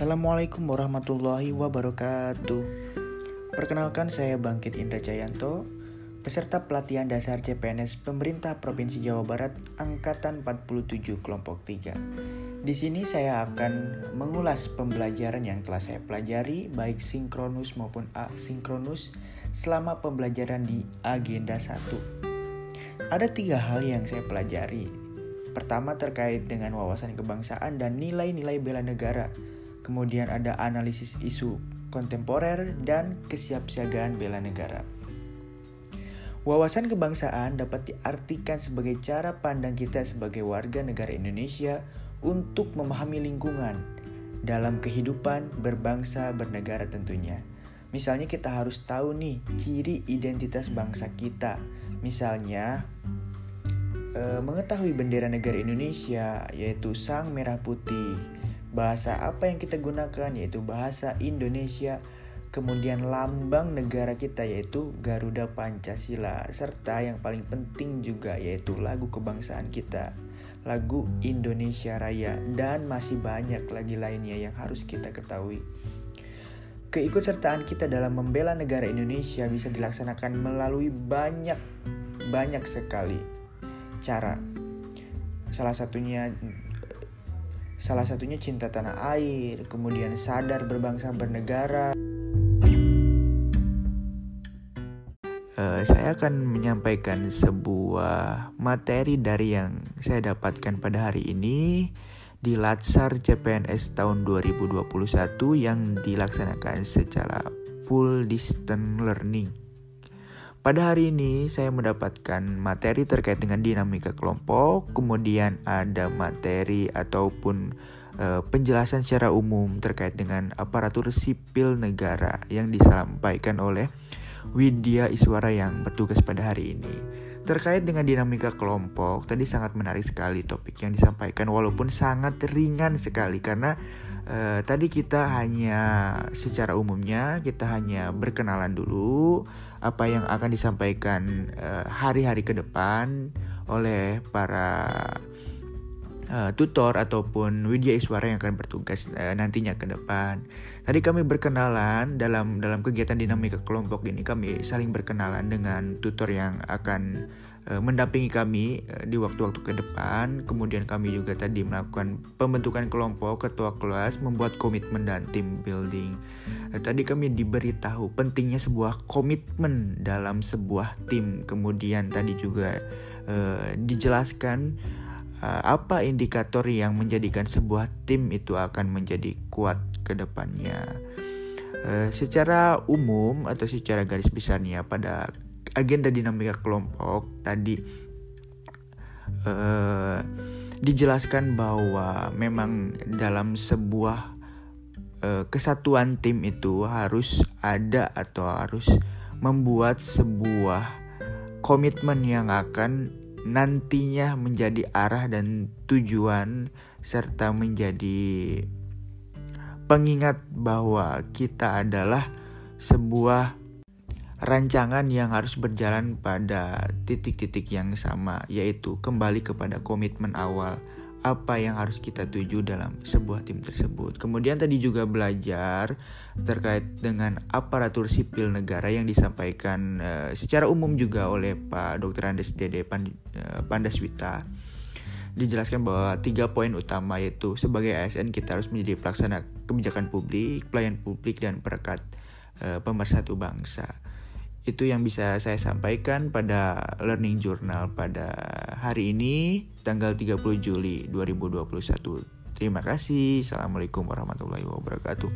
Assalamualaikum warahmatullahi wabarakatuh. Perkenalkan saya Bangkit Indra Jayanto, peserta pelatihan dasar CPNS Pemerintah Provinsi Jawa Barat angkatan 47 kelompok 3. Di sini saya akan mengulas pembelajaran yang telah saya pelajari baik sinkronus maupun asinkronus selama pembelajaran di agenda 1. Ada tiga hal yang saya pelajari. Pertama terkait dengan wawasan kebangsaan dan nilai-nilai bela negara kemudian ada analisis isu kontemporer dan kesiapsiagaan bela negara. Wawasan kebangsaan dapat diartikan sebagai cara pandang kita sebagai warga negara Indonesia untuk memahami lingkungan dalam kehidupan berbangsa bernegara tentunya. Misalnya kita harus tahu nih ciri identitas bangsa kita. Misalnya eh, mengetahui bendera negara Indonesia yaitu sang merah putih Bahasa apa yang kita gunakan yaitu bahasa Indonesia. Kemudian lambang negara kita yaitu Garuda Pancasila serta yang paling penting juga yaitu lagu kebangsaan kita, lagu Indonesia Raya dan masih banyak lagi lainnya yang harus kita ketahui. Keikutsertaan kita dalam membela negara Indonesia bisa dilaksanakan melalui banyak banyak sekali cara. Salah satunya Salah satunya cinta tanah air, kemudian sadar berbangsa bernegara. Uh, saya akan menyampaikan sebuah materi dari yang saya dapatkan pada hari ini di Latsar CPNS tahun 2021 yang dilaksanakan secara full distance learning. Pada hari ini saya mendapatkan materi terkait dengan dinamika kelompok, kemudian ada materi ataupun e, penjelasan secara umum terkait dengan aparatur sipil negara yang disampaikan oleh Widya Iswara yang bertugas pada hari ini. Terkait dengan dinamika kelompok, tadi sangat menarik sekali topik yang disampaikan walaupun sangat ringan sekali karena e, tadi kita hanya secara umumnya kita hanya berkenalan dulu apa yang akan disampaikan eh, hari-hari uh, ke depan oleh para uh, tutor ataupun widya iswara yang akan bertugas uh, nantinya ke depan. Tadi kami berkenalan dalam dalam kegiatan dinamika kelompok ini kami saling berkenalan dengan tutor yang akan Eh, mendampingi kami eh, di waktu-waktu ke depan. Kemudian kami juga tadi melakukan pembentukan kelompok, ketua kelas, membuat komitmen dan tim building. Eh, tadi kami diberitahu pentingnya sebuah komitmen dalam sebuah tim. Kemudian tadi juga uh, dijelaskan uh, apa indikator yang menjadikan sebuah tim itu akan menjadi kuat ke depannya. Uh, secara umum atau secara garis besarnya pada agenda dinamika kelompok tadi uh, dijelaskan bahwa memang dalam sebuah kesatuan tim itu harus ada atau harus membuat sebuah komitmen yang akan nantinya menjadi arah dan tujuan serta menjadi pengingat bahwa kita adalah sebuah rancangan yang harus berjalan pada titik-titik yang sama, yaitu kembali kepada komitmen awal apa yang harus kita tuju dalam sebuah tim tersebut. Kemudian tadi juga belajar terkait dengan aparatur sipil negara yang disampaikan uh, secara umum juga oleh Pak Dr. Andes Dede Pand uh, Pandaswita. Dijelaskan bahwa tiga poin utama yaitu sebagai ASN kita harus menjadi pelaksana kebijakan publik, pelayan publik dan perekat uh, pemersatu bangsa itu yang bisa saya sampaikan pada Learning Journal pada hari ini tanggal 30 Juli 2021. Terima kasih. Assalamualaikum warahmatullahi wabarakatuh.